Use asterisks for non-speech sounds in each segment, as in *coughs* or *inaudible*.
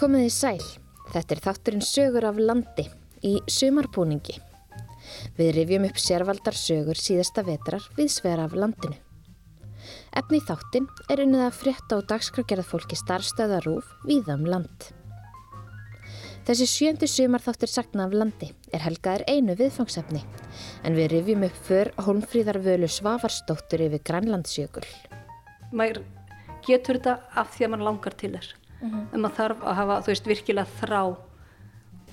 Komið í sæl. Þetta er þátturinn sögur af landi í sumarbúningi. Við rifjum upp sérvaldar sögur síðasta vetrar við sver af landinu. Efni í þáttin er unnið að frétta og dagskrafgerðað fólki starfstöðarúf viðam land. Þessi sjöndi sumarþáttur sakna af landi er helgaður einu viðfangsefni en við rifjum upp för Holmfríðar Völu Svavarsdóttur yfir Grænlandsjökul. maður getur þetta af því að mann langar til þess en maður þarf að hafa, þú veist, virkilega þrá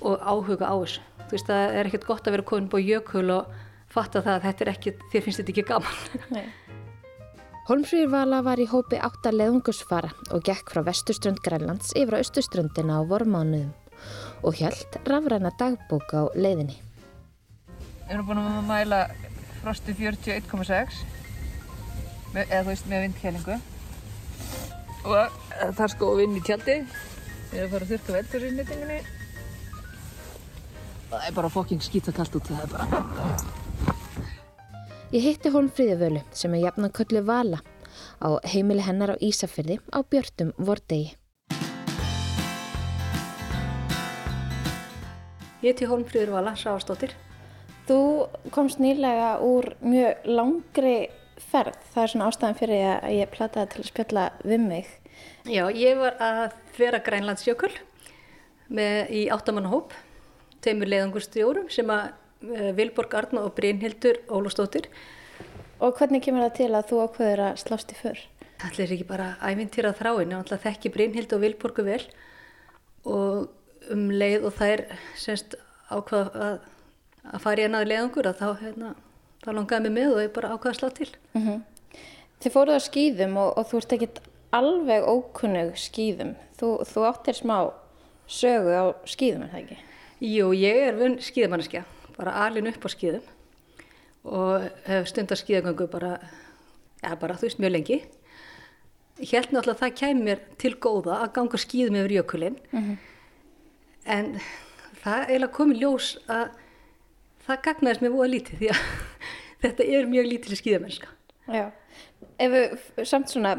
og áhuga á þessu. Þú veist, það er ekkert gott að vera komin búið jökul og fatta það að þetta er ekki þér finnst þetta ekki gaman. *laughs* Holmfríður Vala var í hópi átta leðungusfara og gekk frá vesturströnd Grænlands yfir á austurströndina á vormánuðum og hjælt rafræna dagbók á leiðinni. Við erum búin að mæla frosti 41,6 með- eða þú veist með vindkælingu og það er sko vind í tjaldi. Við erum að fara að þurrka veldur í nýtingunni það er bara fokking skýta kallt út það er bara. Ég hitti Holmfríður Völu sem er jafnan köllu Vala á heimili hennar á Ísafyrði á Björtum Vordegi. Ég heiti Holmfríður Vala Sáastóttir Þú komst nýlega úr mjög langri ferð. Það er svona ástæðan fyrir að ég plataði til að spjalla við mig. Já, ég var að vera Grænlandsjökul með, í áttamannahóp teimur leiðangurstjórum sem að uh, Vilborg Arna og Brynhildur Ólafstóttir Og hvernig kemur það til að þú ákveður að slást í för? Það er ekki bara ævintýra þráin, ég ætla að þekki Brynhild og Vilborgu vel og um leið og þær semst ákvað að, að fara í ennaði leiðangur að þá, hérna, þá langaði mig með og ég bara ákvaði að slá til. Þið fóruð á skýðum og, og þú ert ekkit alveg ókunnug skýðum. Þú, þú áttir smá sögu á skýðum, er það ekki? Jú, ég er vunn skíðamanneskja, bara alin upp á skíðum og hef stundar skíðagöngu bara, ja, bara þú veist mjög lengi. Ég held náttúrulega að það mér til góða að ganga skíðum yfir jökulinn en það eiginlega komið ljós að það gagnaðist mér voða lítið því að þetta er mjög lítileg skíðamennska. Já. Ef við samt svona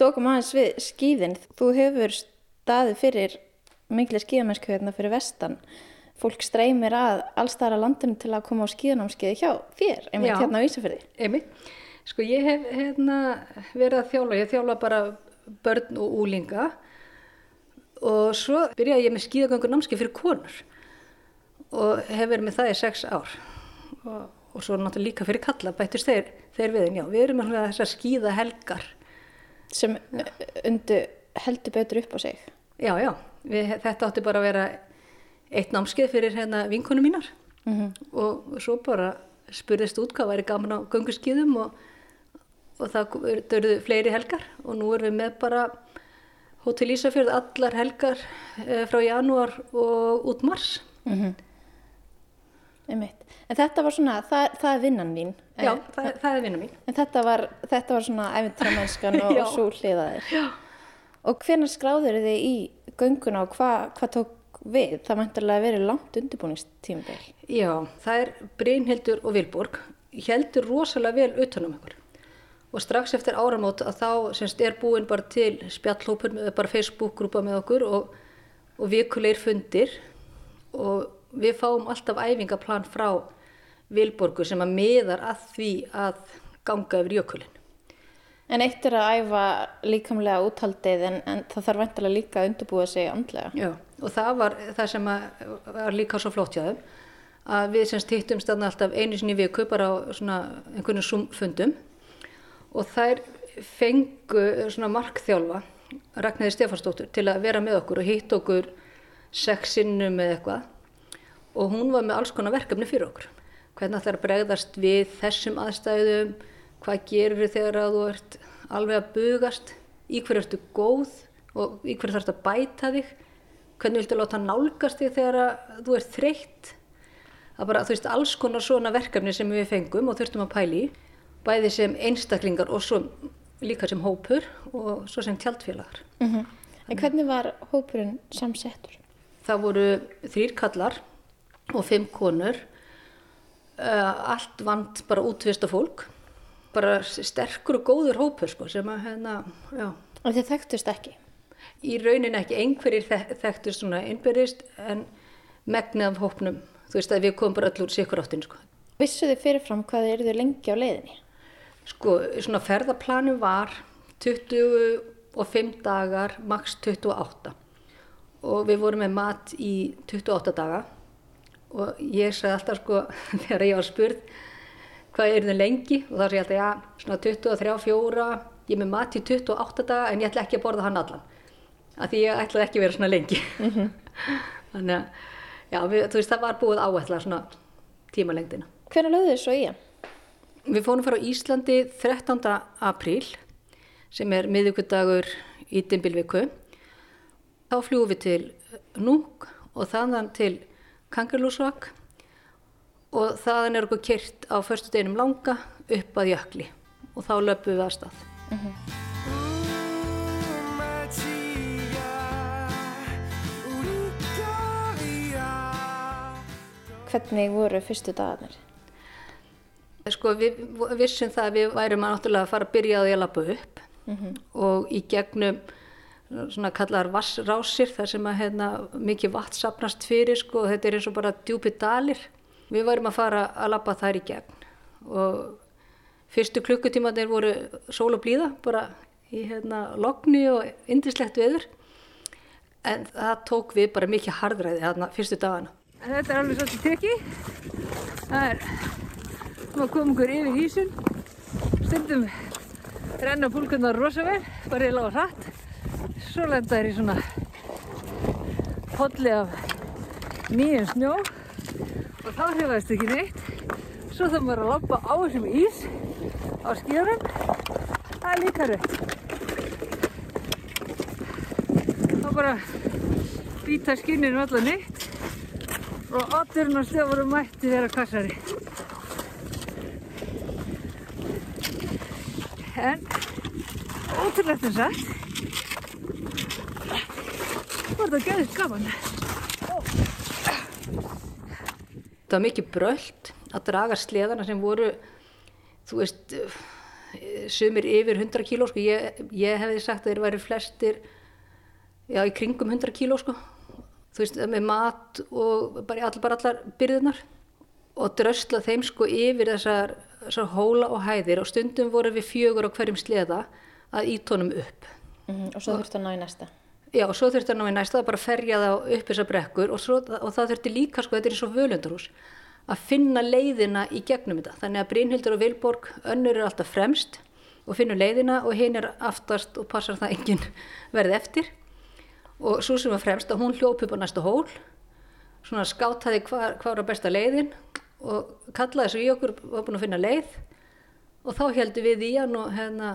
dokum aðeins við skýðin, þú hefur staðið fyrir mikla skýðamennsku hérna fyrir vestan. Fólk streymir að allstæðar að landinu til að koma á skýðanámskeiði hjá þér, einmitt Já. hérna á Ísafirði. Emi, sko ég hef hérna, verið að þjála, ég þjála bara börn og úlinga og svo byrjaði ég með skíðagöngur námskeið fyrir konur og hef verið með það í sex ár og, og svo náttúrulega líka fyrir kalla bættist þeir, þeir viðin, já, við erum með þessar skíða helgar, sem undu heldur betur upp á sig. já, já, við, þetta átti bara að vera eitt námskeið fyrir hérna vinkonu mínar. Og svo bara spurðist út hvað væri gaman á gönguskíðum og, og það dörðu fleiri helgar. Og nú erum við með bara Hótel Ísafjörð allar helgar eh, frá janúar og út mars. Einmitt. En þetta var svona, það, það er vinnan mín. Já, Eh, það, það er vinna mín. En þetta var, þetta var svona æfintramennskan *laughs* og, og svo hliðaðir. Já. Og hvenær skráður þið í gönguna og hvað hva tók við? Það mæntilega verið langt undirbúningstímabil. Já, það er Brynhildur og Vilborg. Heldur rosalega vel utanum ykkur. Og strax eftir áramót að þá semst er búin bara til spjallhópur, með- bara Facebook-grúpa með okkur og, og vikulegir fundir og við fáum alltaf æfingaplan frá Vilborgu sem að miðar að því að ganga yfir jökulinn. En eitt er að æfa líkamlega úthaldið en, en það þarf væntilega líka að undirbúa sig andlega. Já, og það var það sem var líka svo flott hjá þeim að við semst hittumst þarna alltaf einu sinni viku bara á svona einhvern fundum og þær fengu svona markþjálfa Ragnæði Stefansdóttur til að vera með okkur og hitt okkur sex sinnum eða eitthvað og hún var með alls konar verkefni fyrir okkur. Hvernig er að bregðast við þessum aðstæðum? Hvað gerir þið þegar að þú ert alveg að bugast? Í hverju ertu góð og í hverju þarfst að bæta þig? Hvernig viltu láta nálgast þig þegar að þú ert þreytt? Það er bara, þú veist, alls konar svona verkefni sem við fengum og þurftum að pæli í. Bæði sem einstaklingar og svo líka sem hópur og svo sem tjaldfélagar. Mm En hvernig var hópurinn samsettur? það voru þrýr kallar og fimm konur. Uh, allt vant bara útvista fólk. Bara sterkur og góður hópur sko, sem að hérna, Og þið þekktust ekki? í raunin ekki. Einhverjir þek þekktur svona innbyrðist en megnið af hópnum, þú veist að við komum bara öll úr sikur áttin sko. Vissu þið fyrirfram hvað þið eruðu lengi á leiðinni? Sko, svona ferðaplani var 25 dagar, maks 28 og við vorum með mat í 28 daga og ég sagði alltaf sko *laughs* þegar ég var spurð hvað er það lengi og þá sagði ég alltaf já, svona 23, 4 ég er með mat í 28 daga en ég ætla ekki að borða hann allan af því ég ætlaði ekki að vera svona lengi *laughs* þannig að já, við, þú veist það var búið áætla svona tímalengdina Hvernig lögðu þið svo í? Við fórum fyrir á Íslandi 13. apríl sem er miðugudagur í Dimbilviku. Þá fljúum við til Núk og þaðan til Kangerlúsvak og þaðan er okkur kyrt á förstu deginum langa upp að jökli og þá löpum við að stað. Hvernig voru fyrstu dagarnir? Sko við vissum það að við værum að náttúrulega fara að byrja að lappa upp og í gegnum svona kallar vassrásir þar sem að hérna, mikið vatn sapnast fyrir sko og þetta er eins og bara djúpi dalir. Við værum að fara að lappa þær í gegn og fyrstu klukkutímanir voru sól og blíða bara í hérna logni og indislegt veður en það tók við bara mikið harðræði þarna fyrstu dagana. Þetta er alveg svolítið tekki. Það er, maður kom okkur yfir ísun. Stundum renna púlkunar rosa vel, bara ég lága hratt. Svo lenda þær í svona podli af nýjum snjó og þá hrifaðist ekki neitt. Svo þarf maður að lappa á þessum ís á skíðunum. Það er líka rauð. Þá bara býta skinninu allar neitt og oddurinn og stjáfur mætti vera kassari. En ótrúlegt en satt var þetta gæðist gaman. Það var mikið bröld að draga sleðana sem voru, þú veist, sumir yfir 100 kíló, sko. Ég, ég hefði sagt að þeir væri flestir, já, í kringum 100 kíló, sko. Þú veist, með mat og bara allar, bara allar byrðunar. Og drösla þeim, sko, yfir þessar, þessar hóla og hæðir og stundum voru við fjögur á hverjum sleða að ítónum upp. Mm Og svo þurftu að ná í næsta. Já, og svo þurfti að ná í næsta að bara ferja það upp þessar brekkur og, svo, og það þurfti líka, sko, þetta er eins og völundarhús, að finna leiðina í gegnum þetta. Þannig að Brynhildur og Vilborg, önnur er alltaf fremst og finnur leiðina og hinn er aftast og passar það enginn *laughs* verði eftir. Og svo sem var fremst að hún hljóp upp á næsta hól, svona skátaði hvað hva var besta leiðin og kallaði svo í okkur, var búin að finna leið og þá heldum við í hann og, hérna,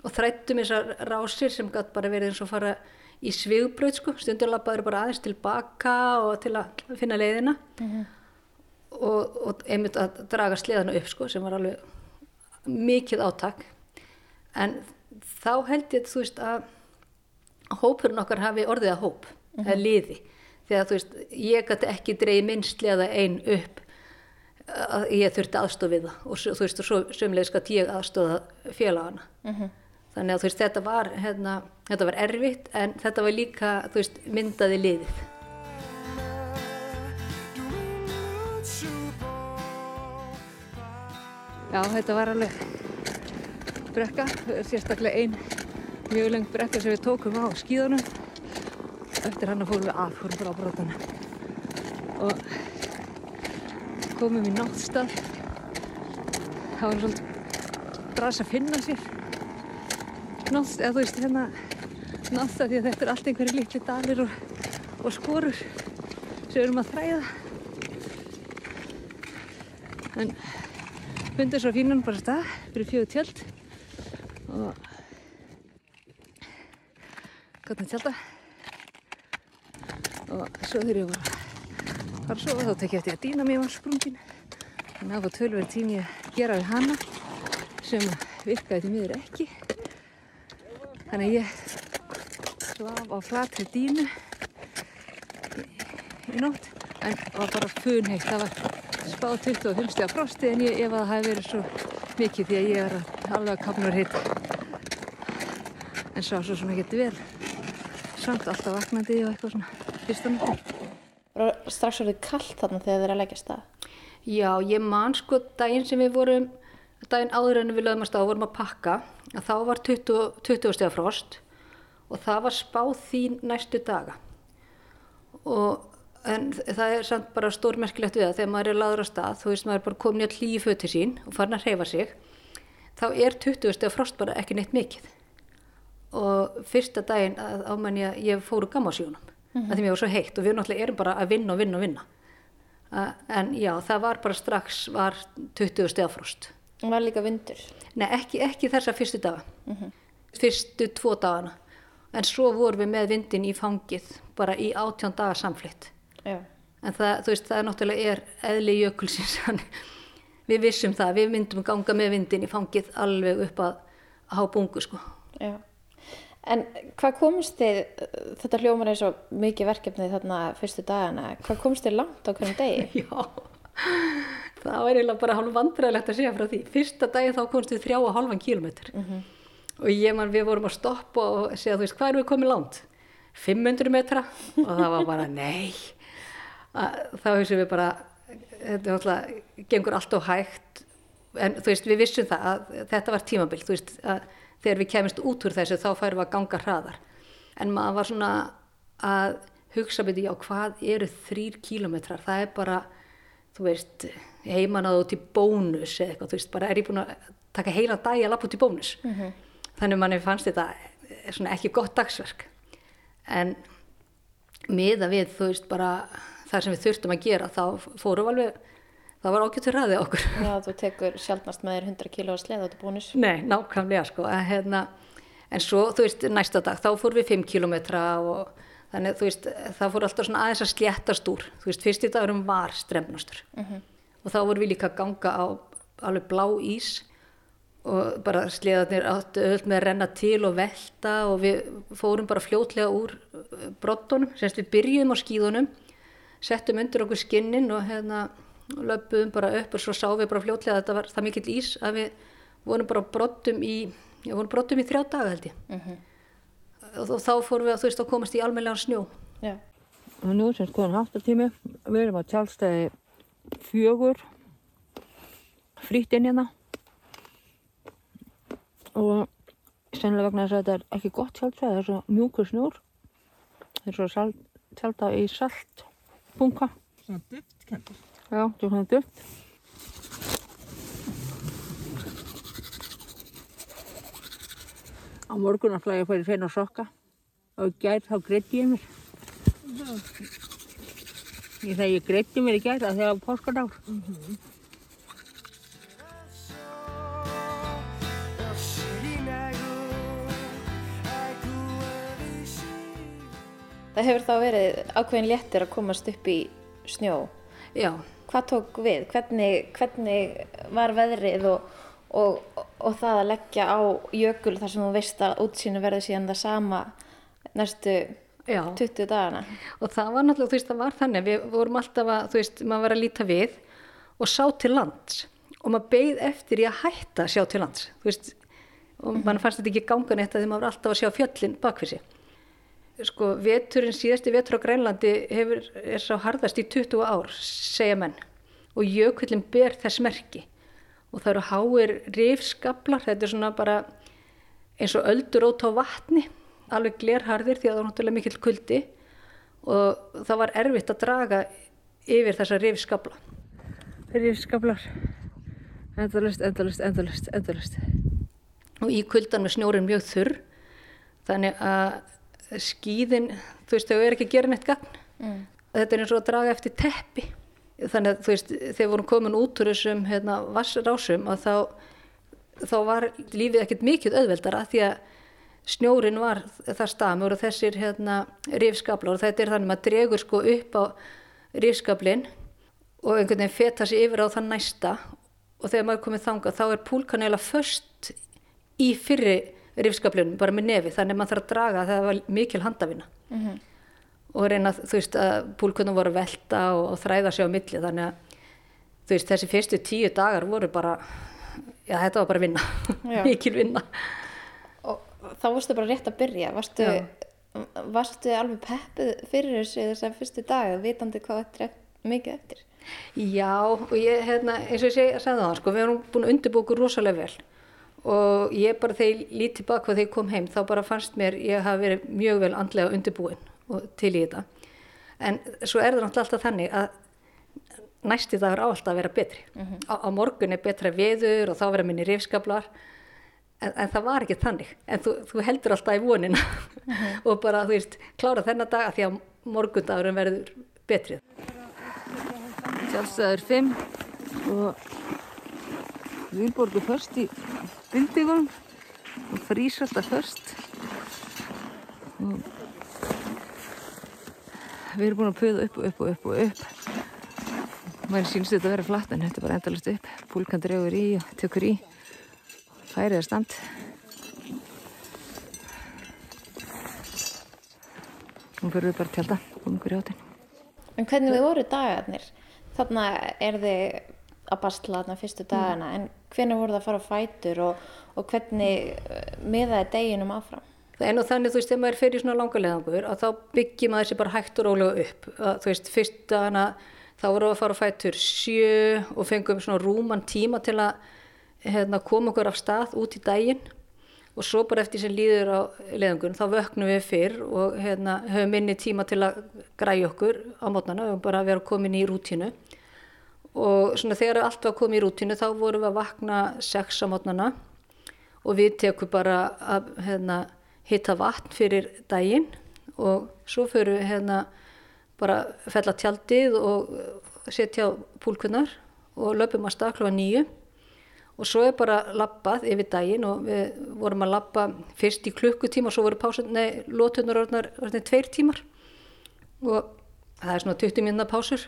og þrættum þessar rásir sem gæti bara verið eins og fara í svigbröð sko, stundur lappaður bara aðeins tilbaka og til að finna leiðina. Og, og einmitt að draga sleðana upp sko sem var alveg mikið átak. En þá held ég þú veist að hópurinn okkar hafi orðið að hóp eða liði. Þegar þú veist ég gæti ekki dreigð minn sleða einn upp að ég þurfti aðstof við það. Og þú veist og svo sömulegis gæti ég aðstofa félagana þannig að veist þetta var hérna, þetta var erfitt en þetta var líka veist myndaði liðið Já, þetta var alveg brekka, sérstaklega ein mjög lengt brekka sem við tókum á skíðunum. Eftir hana fórum við af, fórum bara á brotana. Og komum í náttstað. Það var svolítið bras að finna sér. Nátt, eða þú veist hérna, náttstað því að þetta er allt einhverju litli dalir og, og skorur sem við erum að þræða. En fundið svo fínan bara stað fyrir fjögur tjöld og gott að tjálta og svo þegar ég var að fara að sofa þá tek ég eftir að dýna mér var sprungin þannig að það var tölverið tími að gera við hana sem virkaði því miður ekki þannig að ég svaf á flatri dýnu í, í nótt. En var bara funheitt. Það var spáð 25 stiga frosti en ég ef að það hafi verið svo mikið því að ég er að- alveg að kapnur hitt en sá svo sem ekki vel. Samt alltaf vaknandi og eitthvað svona fyrsta nóttin. Og strax orðið kallt þarna þegar þið er að leggja stað. Já, ég man sko daginn sem við vorum, daginn áður en við lögum að stað og vorum að pakka, að þá var 20, 20 steg frost og það var spáð því næstu daga. Og, en það er samt bara stórmerkilegt við það þegar maður er laður á stað, þú veist maður er bara komin í að hlýja föti sín og farin að hreyfa sig, þá er 20 steg frost bara ekki neitt mikið. Og fyrsta daginn að ámenn ég, ég fór úr gammasjónum, mm -hmm. að því mér var svo heitt og við náttúrulega erum bara að vinna og vinna og vinna. En já, það var bara strax var 20 stefrost. Og var líka vindur. Nei, ekki, ekki þessa fyrstu daga. Fyrstu tvo dagana. En svo vorum við með vindin í fangið bara í átján daga samflitt. Já. En það, þú veist, það er náttúrulega er eðli jökulsins. *laughs* við vissum það, við myndum ganga með vindin í fangið alveg upp að, að há bungu, sko. Já. En hvað komist þið, þetta hljómar eins og mikið verkefnið þarna fyrstu dagana, hvað komist þið langt á hvernig degi? *laughs* Já, það var eiginlega bara hálf vandræðilegt að segja frá því. Fyrsta dagi þá komst við þrjá og halvan kílometr og ég man við vorum að stoppa og segja þú veist hvað erum við komið langt? 500 metra og það var bara nei. Þá hefum við bara, þetta er alltaf, gengur allt og hægt en þú veist við vissum það að þetta var tímabil, þú veist að þegar við kemist út úr þessu þá færum við að ganga hraðar. En maður var svona að hugsa byrju, já hvað eru þrýr kílometrar, það er bara, þú veist, heiman að út í bónus eða eitthvað, þú veist, bara er ég búin að taka heila dag að lappa út í bónus. Þannig manni fannst þetta eh, svona ekki gott dagsverk. En miða við, þú veist, bara það sem við þurftum að gera, þá fórum alveg, það var ágættur ræði okkur. Já, þú tekur sjálfnast með þér 100 kíló að sleða út í bónus. Nei, nákvæmlega sko en, hérna, en svo, þú veist, næsta dag þá fórum við 5 kilometra og þannig, þú veist, það fór alltaf svona aðeins að sléttast úr, þú veist, fyrsti dagurum var stremnastur og þá vorum við líka að ganga á alveg blá ís og bara sleðarnir áttu öll með að renna til og velta og við fórum bara fljótlega úr uh, brottunum, semst við byrjuðum á skíðunum settum undir okkur skinnin og hérna löpuðum bara upp og svo sáum við bara fljótlega að þetta var það mikill ís að við vorum bara brottum í, vorum brottum í þrjá daga held ég. og, og þá fórum við að þú veist að komast í almennlegan snjó. Já. Og nú sem skoðan haftartími, við erum á tjálstæði fjögur, frýtt inn hérna. Og sennilega vegna þess að þetta er ekki gott tjálstæði, það er svo mjúkur snjór. Það er svo salt, tjálta í salt bunga. Svona duft kendur. Já, er svona duft. Á morgun ætla ég að fara í hreina sokka og í gær þá greiddi ég mér. Ég þegar ég greiddi mér í gær að þegar páskadagur. Það hefur þá verið ákveðin léttir að komast upp í snjó. Já, Hvað tók við? Hvernig, hvernig var veðrið og, og, og það að leggja á jökul þar sem þú veist að útsýnu verður síðan það sama næstu já. 20 dagana? Og það var náttúrulega, þú veist, það var þannig, við vorum alltaf að, þú veist, maður var að líta við og sá til lands og maður beigð eftir í að hætta að sjá til lands, þú veist, og mann fannst þetta ekki ganga neitt að því maður var alltaf að sjá fjöllin bakfyrir sig. Sko, veturinn, síðasti vetur á Grænlandi hefur, er sá harðast í 20 ár, segja menn, og jökullin ber þess merki og það eru háir rifskablar, þetta er svona bara eins og öldurót á vatni, alveg glerharðir því að það var náttúrulega mikill kuldi og það var erfitt að draga yfir þessa rifskabla. Rifskablar. Endalust, endalust, endalust, endalust. Og í kuldan með snjórin mjög þurr, þannig að skíðin, þú veist, þau er ekki að gera neitt gagn. Mm. Þetta er eins og að draga eftir teppi. Þannig að, þú veist, þegar vorum komin út úr þessum hérna, vassrásum að þá, þá var lífið ekkert mikið auðveldara því að snjórin var það stamur og þessir hérna, rifskablar og þetta er þannig að maður dregur sko upp á rifskablin og einhvern veginn feta sig yfir á það næsta og þegar maður komið þangað þá er púlkan eiginlega först í fyrri rifskablunum bara með nefi þannig að maður þarf að draga það var mikil handafina og reyna þú veist að púlkunum voru velta og, og þræða sig á milli. Þannig að þú veist þessi fyrstu tíu dagar voru bara já þetta var bara vinna. *laughs* Mikil vinna. Og þá varstu bara rétt að byrja. Varstu, varstu alveg peppuð fyrir þessu þessar fyrstu dag, vitandi hvað þetta er mikið eftir? Já, og ég, hérna, eins og ég segi, sagði það, sko, við erum búin að undirbúka rosalega vel. Og ég bara þegar ég lít tilbaka þegar ég kom heim, þá bara fannst mér ég hafa verið mjög vel andlega undirbúin. og til í þetta. En svo er það náttúrulega alltaf þannig að næsti dagur á alltaf að vera betri. á, á morgun er betra veður og þá vera minni rifskablar en, en það var ekki þannig. En þú, þú heldur alltaf í vonina *laughs* og bara, þú veist, klára þennan dag að því að morgundagurinn verður betrið. Sjálfstæður 5 og Vilborgu först í bindingum og frýs alltaf först og við erum búin að puða upp og upp og upp og upp. Maður sínst þetta að vera flatt en þetta er bara endalast upp. Púlkan dregur í og tökur í. Færið er stand nú fyrir við bara að tjálta. Búin ykkur í átinn En hvernig við voru dagarnir? Þarna er þið að bastla þarna fyrstu dagana, en hvernig voru það að fara á fætur og, og hvernig eh, miðaði deginum áfram? Er nú þannig, þú veist, ef maður fer í svona langarleðangur að þá byggir maður sér bara hægt og rólega upp. Að, þú veist, fyrst dagana þá voru við að fara á fætur sjö og fengum svona rúman tíma til að hérna, koma okkur af stað út í daginn og svo bara eftir sem líður á leðangun þá vöknum við fyrr og hérna, höfum minni tíma til að græja okkur á mótnana, höfum bara að vera komin í rútínu og svona þegar allt var komið í rútínu þá vorum við að vakna sex á mótnana og við tekum bara að hérna, hitta vatn fyrir daginn og svo fyrir hérna bara fella tjaldið og setja á púlkunnar og löpum að stakla á nýju og svo er bara lappað yfir daginn og við vorum að lappa fyrst í klukkutíma og svo voru lótunar orðnar tveir tímar. Og það er svona 20 minna pásur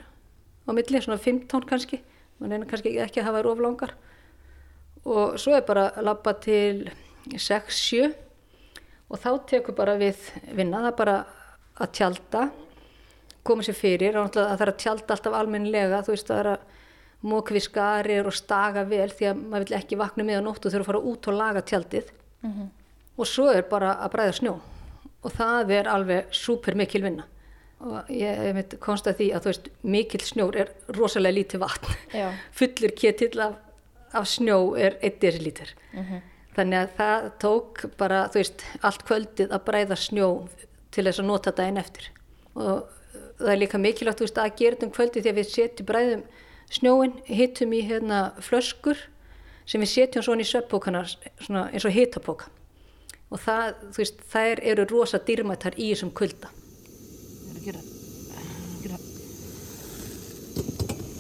á milli, svona 15 kannski. Mann er kannski ekki að hafa þær oflangar og svo er bara að lappa til 6-7 og þá tekur bara við vinna, það er bara að tjalda koma sér fyrir. Og það er að tjalda alltaf almennilega, þú veist það er að mók við skarir og staga vel því að maður vill ekki vakna með á nóttu þurfa að fara út og laga tjaldið. Og svo er bara að bræða snjó. Og það er alveg súper mikil vinna. Og ég hef mitt konstað því að þú veist mikil snjór er rosalega lítið vatn. Já. *laughs* fullur ketill af, af snjó er 1 desilítur þannig að það tók bara þú veist allt kvöldið að bræða snjó til þess að nota daginn eftir. Og það er líka mikilvægt þú veist að gera þetta um kvöldið því að við setjum bræðum snjóin, hittum í hérna flöskur sem við setjum svona í sveppókana svona eins og hitapóka og það, þú veist, þær eru rosa dýrmættar í þessum kulda. Ég er að gera, gera.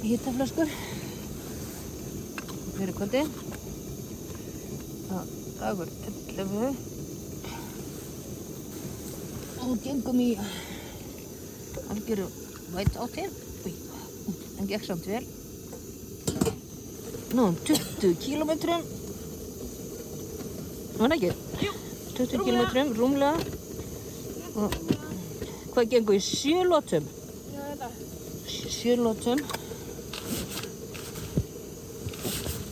Hittaflöskur fyrir kvöldi. Dagur 11 og gengum í algjöru væt átti. En gekk samt vel. Náðum 20 kílómetrum. Var það ekki? Jú. 20 kílómetrum, rúmlega. Og hvað gengur í sjö lótum? Sjö- Sjö lótum.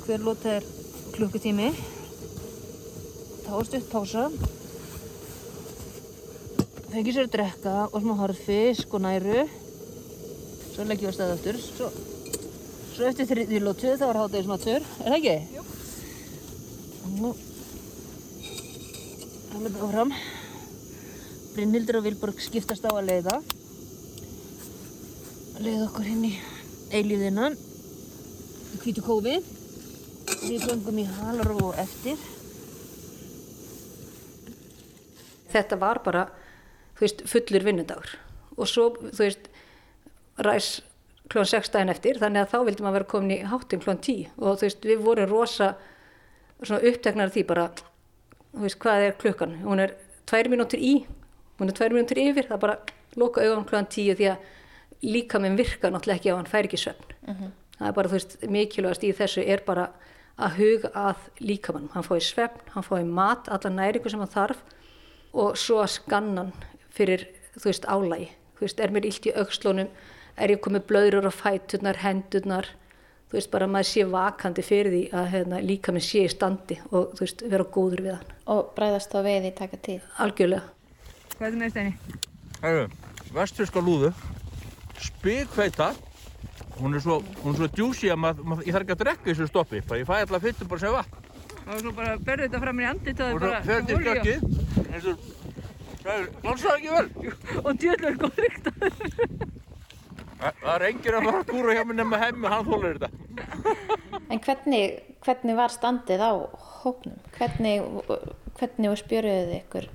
Hver lóta er klukkutími. Þá er stutt pása. Fengið sér að drekka og smá harfisk og næru. Svo leggjum við að staða aftur. Svo, svo eftir þriðju lótu þá er hátegismatur. Er það ekki? Jú. Nú. Það er áfram. Brynhildur og Vilborg skiptast á að leiða. Leiða okkur inn í eilíðina. Í hvítu kófi. Við göngum í halaró eftir. Þetta var bara veist, fullur vinnudagur. Og svo, þú veist, ræs klón 6 daginn eftir, þannig að þá vildi maður vera komin í háttum klón 10 og þú veist, við vorum rosa af því bara, þú veist, hvað er klukkan? Hún er tvær mínútur í hún er tvær mínútur yfir, það bara loka auðan klón 10 því að líka minn virka náttúrulega ekki á hann fær ekki svefn. Það er bara, þú veist, mikilvægast í þessu er bara að huga að líkamann hann fái svefn, hann fái mat alla næringu sem hann þarf og svo að skannan fyrir, þú veist, álægi. Þú veist, er mér illt í aukslónum, er ég komið blöðrur á fæturnar, hendurnar, þú veist, bara maður sé vakandi fyrir því að hérna, líka minn sé í standi og þú veist, vera góður við hann. Og bræðast þá við í taka tíð. Algjörlega. Hvað er þetta með steini? Herru, vesturska lúðu, spikfeita, hún er svo, er svo djúsi að maður, mað, ég þarf ekki að drekka þessu stoppi, ég fæ alltaf fyttu bara sem vatn. Og svo bara berðu þetta fram í andlit og Og til olíu. skakkið, eins og, það er, glansaði ekki vel. *laughs* Og djöðlega góð ríkt. Það það er enginn að fara að kúra hjá mig nema hemmi, hann þólar þetta. En hvernig, hvernig var standið á hópnum? Hvernig, hvernig var spjöruðið ykkur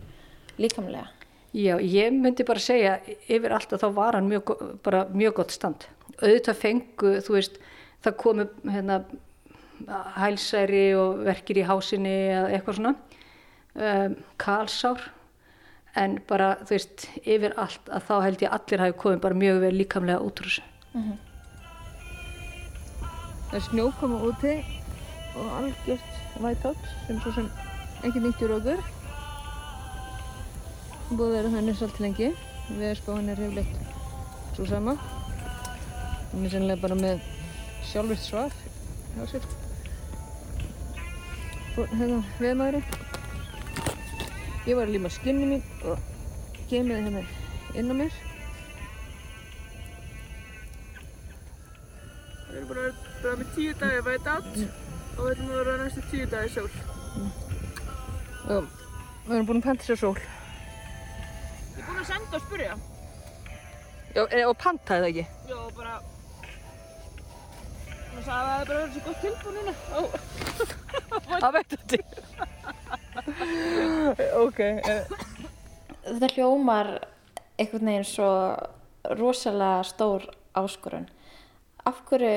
líkamlega? Já, ég myndi bara segja yfir allt að þá var hann mjög, bara mjög gott stand. Auðvitað fengu, þú veist, það komu hérna, hælsæri og verkir í hásinni eða eitthvað svona, um, kalsár, en bara, þú veist, yfir allt að þá held ég allir hafi komið bara mjög vel líkamlega út úr þessu. Það er snjókoma úti og algjört vætátt sem svo sem ekki nýtt úr okkur. Búið að vera þannig svolítið lengi. Veðurspáin er hefleitt svo sama. Hún er sennilega bara með sjálfvirt svar hjá sér. Og hérna, veðmaðurinn. Ég var að líma skinni mín og kemur hérna inn á mér. Við erum að vera með tíu dagar væt átt og við erum að vera næstu tíu dagar sól. Og við erum búin að panta sér sól. Ég er búin að senda og spyrja. Já, e, og panta eða ekki? Já, bara... Hún sagði að það hefði bara verið svo gott tilbúið núna. Ó, Það veit þetta. ok. eh, Þetta hljómar einhvern veginn svo rosalega stór áskorun. Af hverju,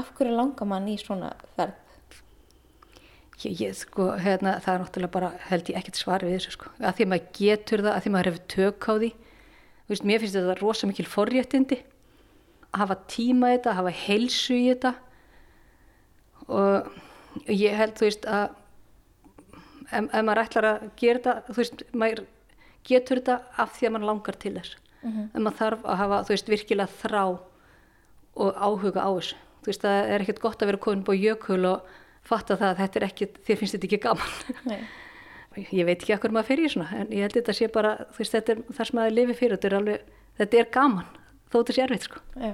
af hverju langar mann í svona ferð? Ég, ég, sko, hérna, það er náttúrulega bara, held ég, ekkert svar við þessu, sko. Að því að maður getur það, að því að maður hefur tök á því. Þú veist, mér finnst þetta rosa mikil forréttindi. Að hafa tíma í þetta, að hafa heilsu í þetta. Og ég held, þú veist, að ef, ef maður ætlar að gera þetta, þú veist, maður getur þetta af því að maður langar til þess. En maður þarf að hafa, þú veist, virkilega þrá og áhuga á þessu. Þú veist, það er ekkert gott að vera komin búið jökul og fatta það að þetta er ekki, þér finnst þetta ekki gaman. *laughs* Ég veit ekki hvað maður fer í svona, en ég held þetta sé bara, þú veist, þetta er það sem maður lifi fyrir, þetta er alveg, þetta er gaman, þó þetta sé erfitt, sko. Já.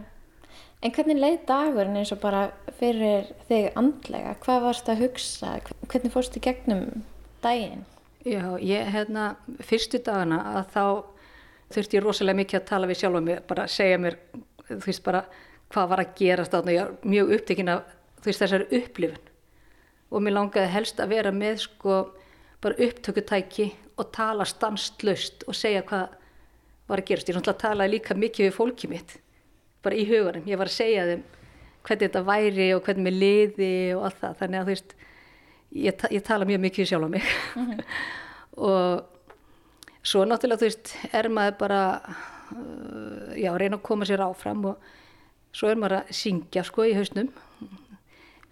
En hvernig leið dagurinn eins og bara fyrir þig andlega? Hvað varst að hugsa? Hvernig fórstu gegnum daginn? Já, ég, hérna, fyrstu dagana að þá þurfti ég rosalega mikið að tala við sjálfa mig, bara segja mér, þú veist, bara hvað var að gerast þarna, ég var mjög upptekinn af, þú veist, þessari upplifun og mér langaði helst að vera með, sko, bara upptökutæki og tala stanslöst og segja hvað var að gerast. Ég náttúrulega talaði líka mikið við fólkið mitt, bara í hugunum, ég var að segja þeim hvernig þetta væri og hvernig mér liði og allt það, þannig að þú veist, ég, ta ég tala mjög mikið sjálf á mig. *laughs* Og svo náttúrulega þú veist er maður bara uh, já, reyna að koma sér áfram og svo er maður að syngja sko í hausnum.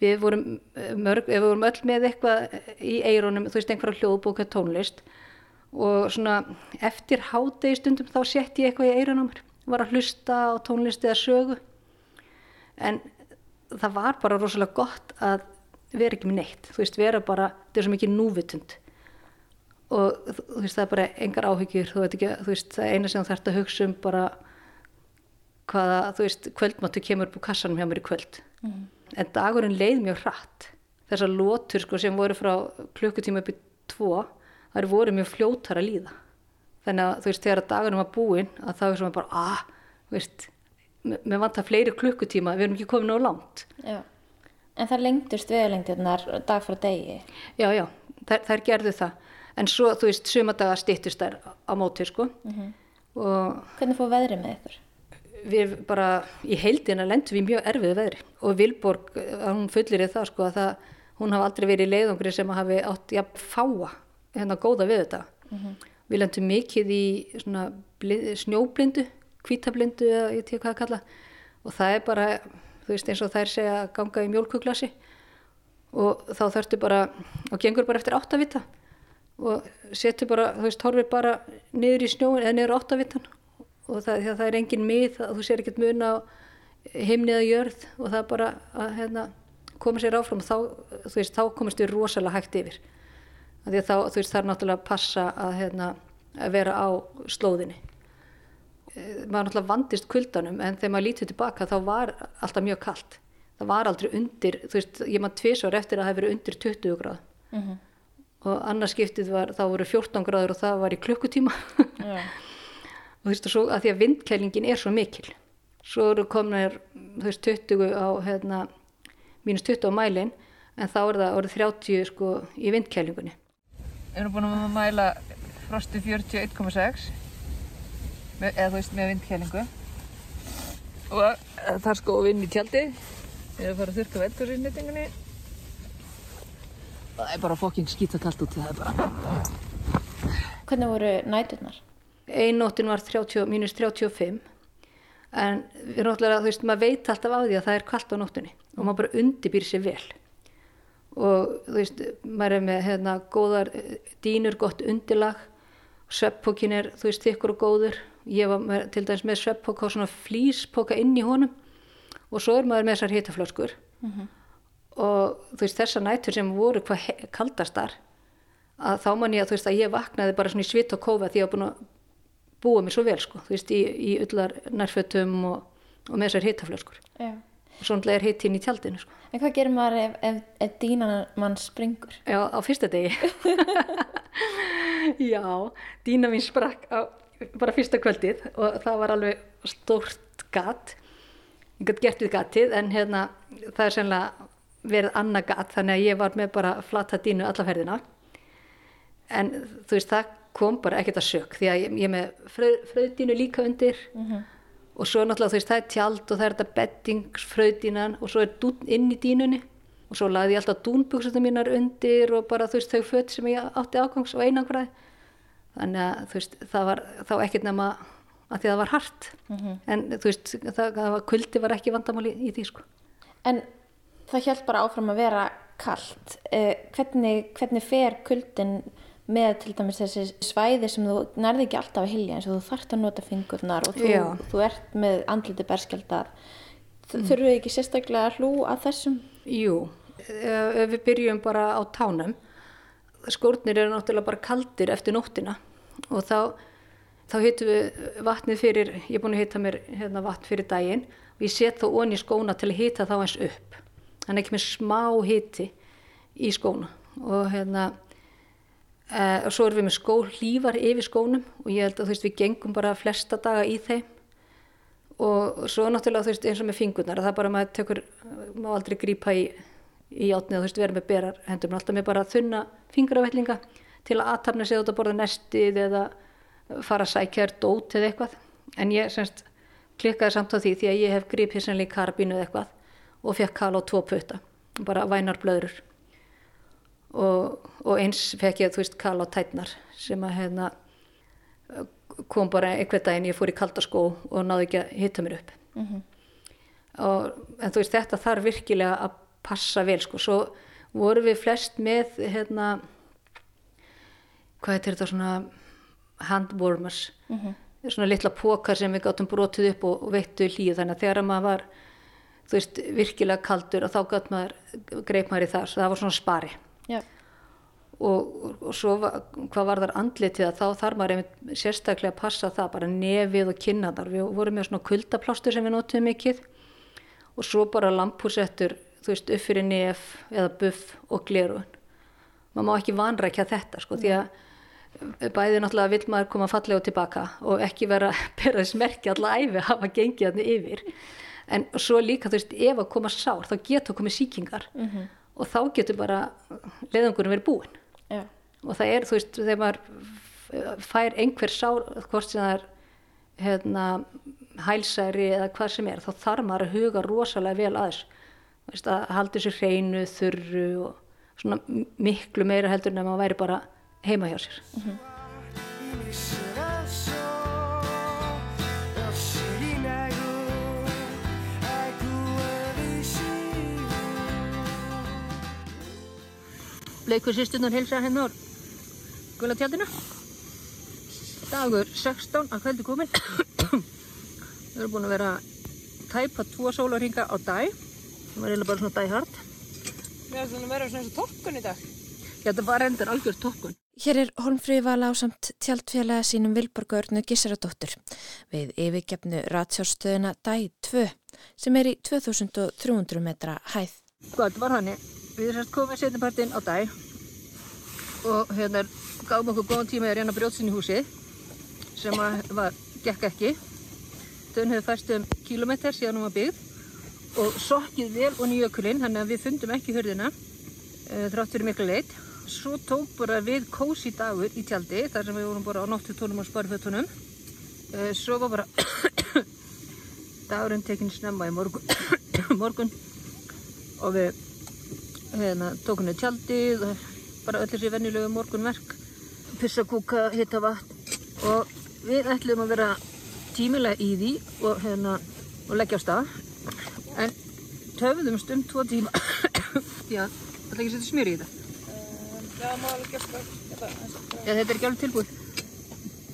Við vorum uh, mörg, við vorum öll með eitthvað í eironum, þú veist einhverja hljóðbóka tónlist. Og svona eftir hádegi stundum þá sett ég eitthvað í eironum var að hlusta á tónlist eða sögu. En það var bara rosalega gott að vera ekki með neitt, þú veist, vera bara þetta er svo mikið núvitund. Og þú veist, það er bara engar áhyggjur. Þú veit ekki, þú veist, það er eina sem þú þarft að hugsa um bara hvaða, þú veist, kvöldmáttu kemur upp úr kassanum hjá mér í kvöld. En dagurinn leið mjög hratt. Þessar lótur sko sem voru frá klukkutíma upp í tvo þær voru mjög fljótar að líða þannig að þú veist, þegar dagurinn var búinn að þá er svona bara, ah, þú veist með vantar fleiri klukkutíma, við erum ekki komin á langt Já. En það lengdust veðalengdirnar dag frá degi. Já, já, þær, þær gerðu það. En svo, þú veist, sumadaga stýttist þær á móti, sko. Og Hvernig fór veðrið með ykkur? við bara, í heildina lendum við mjög erfiðu veðri. Og Vilborg, að hún fullir í það, sko, að það, hún hafi aldrei verið í leiðungri sem hafi átt, já, fáa, hérna góða við þetta. Við lendum mikið í blið, snjóblindu, hvítablindu, eða ég tíu hvað að kalla. Og það er bara, þú veist, eins og þær segja að ganga í mjólkuglasi og þá þarftu bara, og gengur bara eftir áttavita. Og setur bara, þú veist, horfir bara niður í snjóin eða niður áttavitan og það, það er engin mið, þú sér ekkert mun á himni eða jörð. Og það er bara að hérna, koma sér áfram. Og þá, þá komast við rosalega hægt yfir. Þá, þú veist, það er náttúrulega að passa að, hérna, að vera á slóðinni. Eh, Maður náttúrulega vandist kuldanum en þegar maður lítið tilbaka þá var alltaf mjög kalt. Það var aldrei undir, þú veist, ég maður tvisvar eftir að það hefur verið undir 20 gráð. Og annars skiptið var, þá voru 14 gráður og það var í klukkutíma. Já. *laughs* og þú veist, og svo að því að vindkælingin er svo mikil. Svo eru komnir, þú veist, 20 á, hérna, mínus 20 á mælin, en þá er það orðið 30 sko í vindkælingunni. Við erum búin að mæla frosti 41,6 með- eða þú veist með vindkælingu og það er sko vinn í tjaldi við erum að fara að þurrka veldgóðsýrnýtingunni það er bara fokking skýta kallt út það er bara Hvernig voru næturnar? Ein nóttin var 30, mínus 35 en við erum náttúrulega, þú veist, maður veit alltaf á því að það er kallt á nóttunni. Og maður bara undibýr sér vel og þú veist, maður er með hérna góðar eh, dýnur, gott undirlag. Sveppókin er, þú veist, þykkur og góður. Ég var með, til dæmis með sveppóka og svona flýspóka inn í honum. Og svo er maður með þessar hitaflöskur. Og þú veist, þessar nætur sem voru hvað kaldastar að þá man ég að þú veist að ég vaknaði bara svona í svit og kófa því ég var búin að búa mér svo vel sko, þú veist, í, í öllar nærfötum og, og með þessar hitaflöskur. Já. og svona er hitt inn í tjaldinu sko. En hvað gerir maður ef, ef, ef dínan mann springur? Já, á fyrsta degi. *laughs* Já, dýna mín sprakk á bara fyrsta kvöldið og það var alveg stórt gat. Ég gæti gert við gatið en hérna það er sennilega verið annað gat þannig að ég var með bara flata dínu alla ferðina. En þú veist það kom bara ekkert að sök því að ég, ég með fröð, fröðdínu líka undir. Og svo náttúrulega þú veist það er tjald og það er þetta bettingsfröðdínan og svo er dún inn í dínunni og svo lagði ég alltaf dúnbuksutum mínar undir og bara þú veist þau föt sem ég átti ágangs og einangraði. Þannig að þú veist það var þá ekkert nema að því að það var hart. En þú veist það, það var, kuldi var ekki vandamáli í því sko. En það hjælt bara áfram að vera kallt. Eh, hvernig, hvernig fer kuldin með til dæmis þessi svæði sem þú nærði ekki alltaf að hilja eins og þú þarft að nota fingurnar og þú, þú ert með andliti berskjaldar. Mm. Þurfum við ekki sérstaklega að hlú að þessum? Jú, ef við byrjum bara á tánum, skórnir eru náttúrulega bara kaldir eftir nóttina og þá, þá hitum við vatnið fyrir, ég er búin að hita mér hérna, vatn fyrir daginn og ég set þá onni í skóna til að hita þá eins upp. Þannig ekki með smá hiti í skóna og hérna, og svo erum við með skóhlífar yfir skónum og ég held að þú veist við gengum bara flesta daga í þeim. Og svo náttúrulega þú veist eins og með fingurnar að það bara maður tekur, má aldrei grípa í, í átnið og þú veist vera með berar hendur maður alltaf með bara þunna fingravellinga til að aðtapna sig út að borða nestið eða fara að sækja þér dót eða eitthvað. En ég semst klikkaði samt á því því að ég hef gripið sannlega í karabínu eða eitthvað og fekk kala á tvo putta bara vænar blöður og, og eins fekk ég þú veist kala á tætnar sem að hérna kom bara einhvern daginn, ég fór í kaldaskó og náði ekki að hitta mér upp. Og, en þú veist þetta þarf virkilega að passa vel sko, svo vorum við flest með hérna hvað heitir þetta svona handwarmers. Svona litla pókar sem við gáttum brotið upp og, og veittu hlýju. Þannig að þegar maður var þú veist virkilega kaldur og þá gátt maður greip maður í það, það var svona spari Já. og, og svo hvað var þar andlitið að þá þarf maður einmitt sérstaklega að passa það bara nefið og kynnaðar við vorum með svona kuldaplástur sem við notum mikið og svo bara lampúsettur þú veist upp fyrir nef eða buff og glerun maður má ekki vanrækja þetta sko því að bæði náttúrulega vill maður koma fallega tilbaka og ekki vera *laughs* að bera þess merki alla æfi hafa gengið hann yfir. En svo líka þú veist ef að koma sár þá getur komið sýkingar og þá getur bara leðungurinn verið búinn Já. og það er, þú veist, þegar maður fær einhver sár, hvort sem það er hérna, hælsæri eða hvað sem er, þá þarf maður að huga rosalega vel að þessu Þú veist, að halda þessu hreinu, þurru og svona miklu meira heldur en að maður væri bara heima hjá sér. Bleikur sýstundur hilsa hennar gula tjaldinu. Dagur 16 að kvöldi komin. *coughs* Við erum búin að vera tæpa tvo sólarhinga á dag. Það var eiginlega bara svona dæhart. Mér finnst það að vera svona eins og tokkun í dag. Þetta var endur algjör tokkun. Hér er Holmfríði vala á samt tjaldfélaga sínum Vilborgörnu Gissaradóttur við yfirgefnu ratsjárstöðuna DÆ 2 sem er í 2300 metra hæð. Gott var hann. Við erum sérst komið setjapartinn á dag og hérna gáðum okkur góðan tíma að reyna brjótsin í húsi sem var, gekk ekki. Dönn hefur færst um kílometr síðan hún var byggð og sokkið vel og nýjökulinn, þannig að við fundum ekki hörðina uh, þrátt fyrir miklu leitt. Svo tók bara við kósi dagur í tjaldi þar sem við vorum bara á náttutónum og sparfötunum. Uh, svo var bara *coughs* dagurinn tekinn snemma í morgun, *coughs* morgun og við hérna, tókum við tjaldið bara öll þessi vennilegu morgunverk pissa kúka, hitta vatn. Og við ætlum að vera tímilega í því og, hérna, og leggja á stað. En töfðumst um tvo tíma. Því að það er ekki að setja smjör í þetta? Já, má alveg gesta þetta. Já, þetta er ekki alveg tilbúið.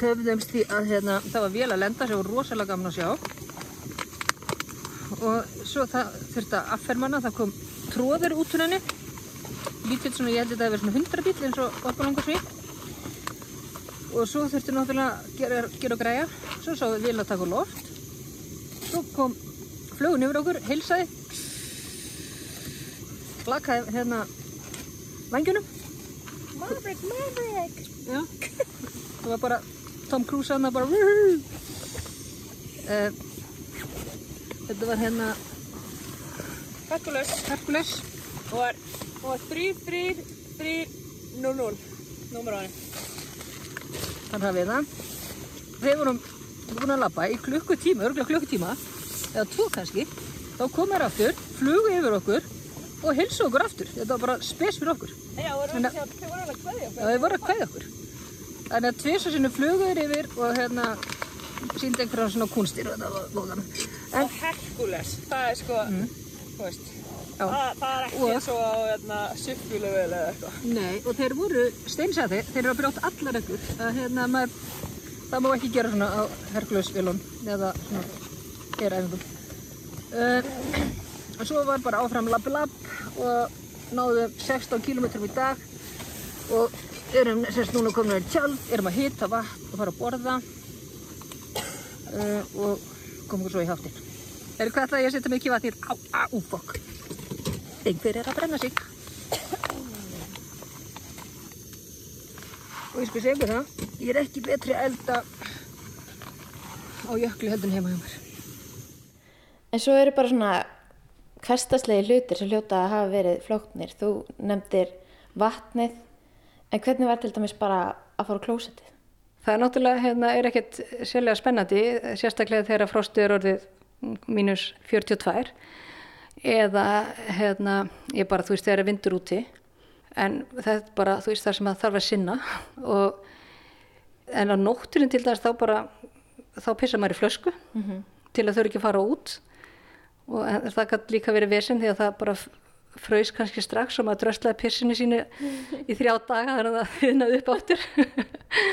Töfðumst því að hérna, það var vel að lenda sem var rosalega gaman að sjá. Og svo það þurfti að affermana það kom tróður út úr henni. Lítill svona, ég held þetta að vera svona 100 bíl eins og orkulangarsvík og svo þurfti náttúrulega að gera, gera og græja. Svo sá við vil að taka loft. Svo kom flugun yfir okkur heilsaði. Blakaði hérna vangjunum Maverick, Maverick! Já, það var bara Tom Cruise hann bara uh, Þetta var hérna Herkules. Hercules. Og var, og var 3, 3, 3, 0, 0. Númer á henni. Þannig að við það. Þeir vorum búin að labba í klukkutíma, örgulega klukkutíma eða tvo kannski, þá kom þær aftur flugu yfir okkur og hilsu okkur aftur, þetta var bara spes fyrir okkur. Já, Þannig að þau voru alveg að kveðja Já, þeir voru að kvæða okkur. Þannig að tvisar sinni flugu þeir yfir og hérna síndi einhverja svona kúnstir og þetta var góðan Og Herkules, það er sko, þú veist, það, það er ekki eins og á hérna, suffjulevel eða eitthvað. Nei, og þeir voru steinsæði, þeir eru að brjóta allar ykkur að hérna maður, það má ekki gera svona á Herkules-vilun eða svona eræfingum. Uh, og svo var bara áfram lapp-lapp og náðum 16 km í dag og erum sérst núna komin í tjald, erum að hita vatn og fara að borða. Uh, og komum svo í háttinn. Eru hvað ætlaði ég að setja mikið vatn í? Á, á, ú, fokk. Einhver er að brenna sig. Og ég skal segja það, ég er ekki betri að elda á jökli heldur en heima hjá mér. En svo eru bara svona hverstaslegi hlutir sem hljóta að hafa verið flóknir. Þú nefndir vatnið, en hvernig var til dæmis bara að fara á klósettið? Það er náttúrulega, hérna, er ekkert sérlega spennandi, sérstaklega þegar frostið er orðið mínus 42 eða, hérna, ég bara, þú veist, þegar er vindur úti en það er bara, þú veist, það sem að þarf að sinna *laughs* og en á nótturinn til þess þá bara, þá pissa maður í flösku til að þau ekki að fara út. Og en það kann líka verið vesinn því að það bara fröys kannski strax og maður dröslaði pissinu sínu í þrjá daga þannig að það þiðnaði upp áttur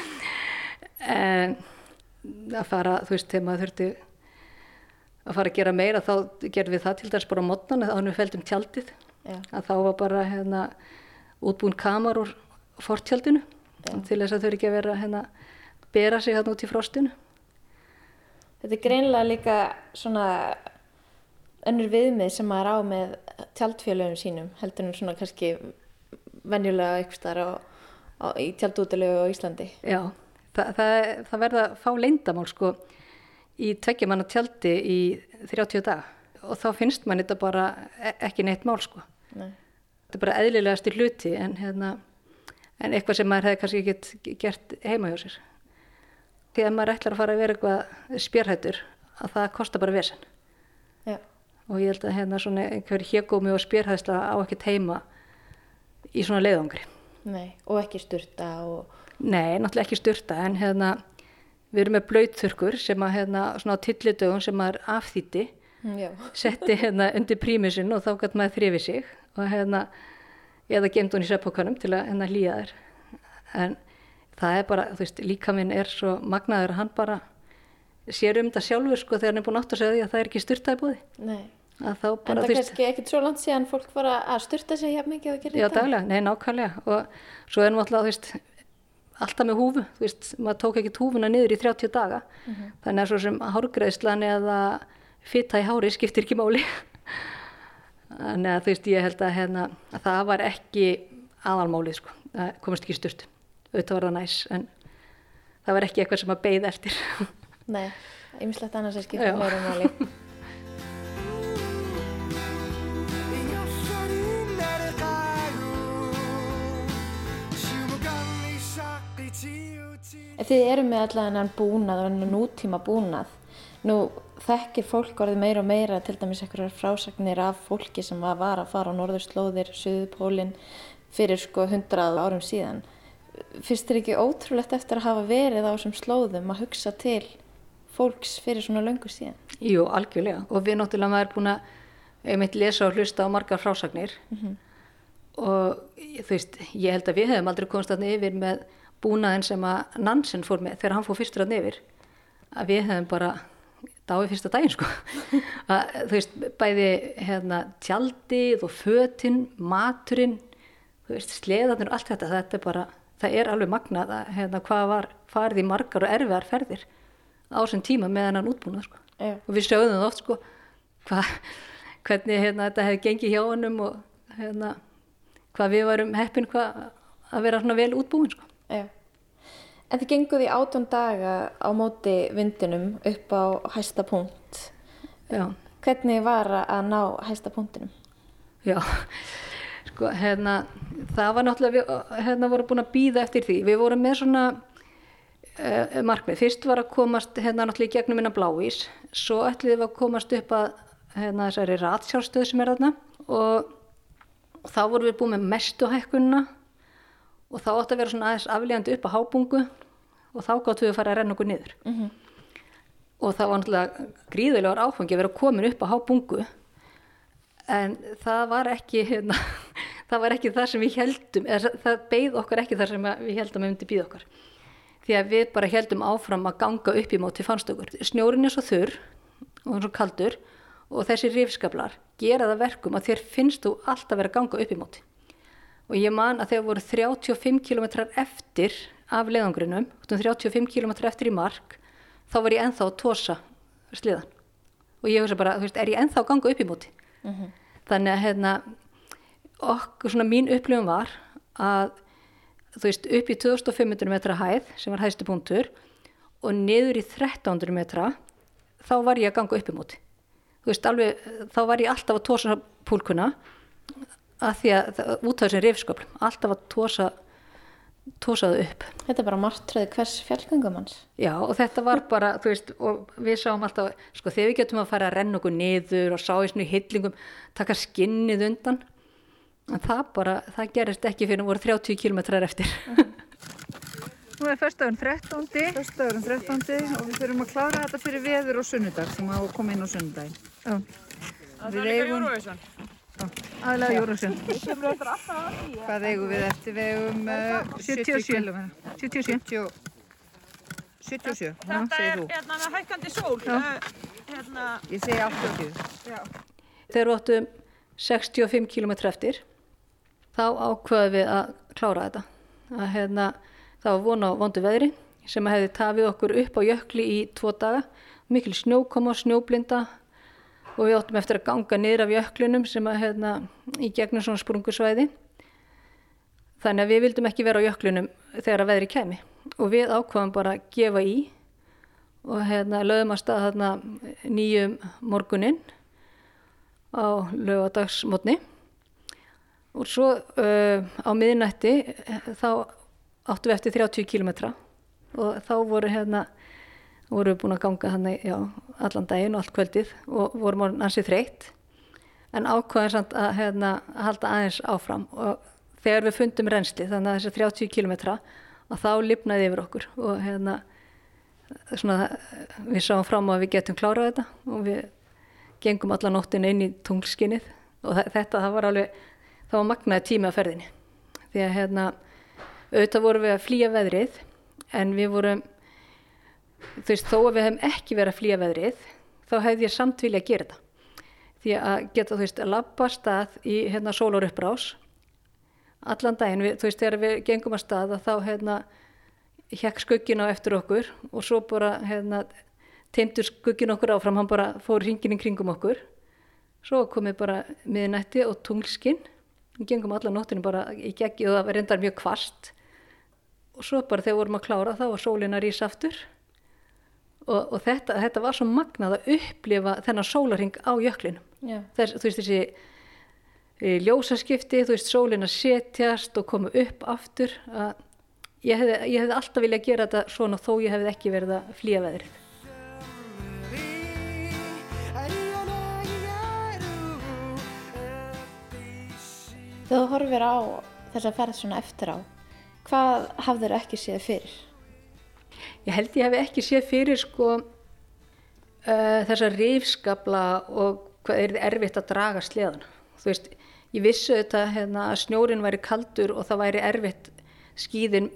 *laughs* en að fara, þú veist, þegar maður þurfti að fara að gera meira þá gerðum við það til dæs bara á mótnan þá hann við feldum tjaldið Já. að þá var bara hérna útbúin kamar úr fortjaldinu til þess að þau ekki að vera hérna bera sig hérna út í frostinu Þetta er greinilega líka svona önnur viðmið sem maður á með tjaldfélögum sínum, heldur en svona kannski venjulega á, í tjaldútilegu á Íslandi. Já, það, það, það verða að fá leyndamál sko í tveggjumanna tjaldi í 30 daga og þá finnst mann þetta bara e- ekki neitt mál sko. Nei. Þetta er bara eðlilegast í hluti en, hérna, en eitthvað sem maður hefði kannski ekki gert heima hjá sér. Því að maður ætlar að fara að vera eitthvað spjörhættur að það kostar bara vesen Já. og ég held að hérna svona einhver hégómi og spjörhæðsla á ekkert heima í svona leiðangri. Nei, og ekki sturta og Nei, náttúrulega ekki styrta en hérna við erum með blöytþurkur sem að hérna svona á tillidögun sem maður afþýtti já, setti hérna *laughs* undir prímusinn og þá gætt maður þrifið sig og hérna eða gemd hún í sveppókanum til að hérna hlýja þær. En það er bara, þú veist, líka minn er svo magnaður að hann bara sér um þetta sjálfur sko þegar hann er búin átt að segja því að það er ekki styrtaði búði nei. að þá En bara, það veist, kannski ekkert svo langt síðan fólk var að sturta sig hjá mikið og gera Já, daglega, nei, nákvæmlega. Og svo er alltaf, þú veist, alltaf með húfu, þú veist, maður tók ekki húfuna niður í 30 daga, þannig að svo sem hárgreðslan eða fitta í hári skiptir ekki máli. Þannig að þú veist, ég held að, hérna, að það var ekki aðalmálið, sko, það komast ekki sturt, auðvitað var það næs, en það var ekki eitthvað sem að beið eftir. Nei, ymslegt annars er skiptið meira máli. *laughs* Ef þið eru með allan hennan búnað og hennan nútíma búnað, nú þekkir fólk orðið meira og meira til dæmis einhverjar frásagnir af fólki sem var að fara á norðurslóðir, suðupólinn fyrir sko hundrað árum síðan. Fyrst þér ekki ótrúlegt eftir að hafa verið á þessum slóðum að hugsa til fólks fyrir svona löngu síðan? Jú, algjörlega. Og við náttúrulega maður er búin að einmitt lesa og hlusta á margar frásagnir og þú veist, ég held að við hefum aldrei komast að yfir með búnaðin sem að Nansen fór með þegar hann fór fyrstur að yfir að við hefum bara dáið fyrsta daginn sko *laughs* að, þú veist, bæði hérna tjaldið og fötin, maturinn þú veist, sleðarnir og allt þetta þetta er bara, það er alveg magnað að hérna hvað var farið í margar og erfiðar ferðir á þessum tíma með hennan útbúnað sko Já. og við sjáum það oft sko hva, hvernig hérna, þetta hefði gengið hjá honum og hérna, hvað við varum heppin hvað, að vera svona vel útbúin sko. Já. En þið genguð í átjón daga á móti vindinum upp á hæsta punkt. Já, Hvernig var að ná hæsta punktinum? já, sko hérna, það var náttúrulega, við hérna vorum búin að býða eftir því, við vorum með svona uh, markmið, fyrst var að komast hérna náttúrulega í gegnum minna bláís, svo ætlið við að komast upp að hérna þessari ratsjárstöð sem er þarna og og þá vorum við búin með mestu hækkunna og þá átti að vera svona aðeins aflíðandi upp á hábungu og þá gáttu við að fara að renna okkur niður. Og það var náttúrulega gríðulegar áfangi að vera komin upp á hábungu en það var ekki hérna, *laughs* það var ekki það sem við heldum eða það beið okkar ekki það sem við heldum að myndi býð okkar. Því að við bara heldum áfram að ganga upp í móti fannst okkur. Snjórin er svo þurr og er svo kaldur og þessi rifskablar gera það verkum að þér finnst þú alltaf vera að ganga upp í móti og ég man að þegar voru 35 km eftir af leiðangrinum 35 km eftir í mark þá var ég ennþá að tósa sliðan. Og ég hugsa bara, þú veist, er ég ennþá að ganga upp í móti? Þannig að hérna okkur svona mín upplifum var að þú veist, upp í 2500 metra hæð sem var hæðstu punktur og niður í 1300 metra þá var ég að ganga upp í móti. Þú veist, alveg, þá var ég alltaf að tósa púlkuna að því að það- út af þessum rifsköplum, alltaf að tósa tósaðu upp. Þetta er bara martröði hvers fjallgöngumanns. Já, og þetta var bara, þú veist, og við sáum alltaf, sko, þegar við getum að fara að renna okkur niður og sá í svona hillingum, taka skinnið undan, en það bara, það gerist ekki fyrir voru 30 kilometrar eftir. Nú er fyrstagurinn 13. Fyrstagurinn 13. og við þurfum að klára þetta fyrir veður og sunnudag sem á að koma inn á sunnudaginn. Já. Við eigum... Aðlega Júrasjön. Hvað eigum við eftir? Við eigum uh, 77 km. 77. 77, já, Þetta er hérna með hækkandi sól. Uh, hérna, Ég segi 80. Þegar við áttum 65 km eftir, þá ákvaðum við að klára þetta. Að, hérna, það var von á vondu veðri sem hefði tafið okkur upp á jökli í tvo daga, mikil snjókoma snjóblinda og við áttum eftir að ganga niður af jöklinum sem að hérna, í gegnum svona sprungusvæði. Þannig að við vildum ekki vera á jöklinum þegar að veðri kæmi og við ákvaðum bara að gefa í og hérna, lögum að stað þarna nýjum morguninn á lögadagsmotni og svo uh, á miðnætti eh, þá áttum við eftir 30 kilometra og þá voru hérna voru við búin að ganga þannig já, allan daginn og allt kvöldið og vorum orðin ansið þreytt en ákvaðum samt að, hérna, að halda aðeins áfram. Og þegar við fundum reynsli þannig að þessi 30 kilometra að þá lifnaði yfir okkur og hérna við sáum fram að við getum klárað þetta og við gengum alla nóttin inn í tunglskinnið og þetta það var alveg það var magnaði tími á ferðinni. Því að hérna auðvitað vorum við að flýja veðrið en við vorum þú veist þó að við hefum ekki verið að flýja veðrið þá hefði ég samt vilja að gera þetta því að geta þú veist að labba stað í hérna sólar uppbrás allan daginn, við, þú veist þegar við gengum að stað að þá hérna hekk skuggin á eftir okkur og svo bara hérna, teimtur skuggin okkur áfram, hann bara fór hringin í kringum okkur. Svo komið bara miðnætti og tunglskinn, við gengum alla nóttinu bara í geggi og það var reyndar mjög kvast. Og svo bara þegar vorum að klára þá var sólin að rísa aftur. Og, og þetta, þetta var svo magnað að upplifa þennan sólarhing á jöklinum. Já. Þess, þú veist þessi e, ljósaskipti, þú veist sólin að setjast og koma upp aftur að ég hefði, ég hefði alltaf viljað gera þetta svona þó ég hefði ekki verið að flýja veðrið. Þegar þú horfir á þessa ferð svona eftir á, hvað hafður ekki séð fyrir? Ég held ég hefði ekki séð fyrir sko uh, þessa rifskabla og hvað er erfitt að draga sleðan. Þú veist, ég vissu þetta hérna, að snjórin væri kaldur og það væri erfitt, skíðin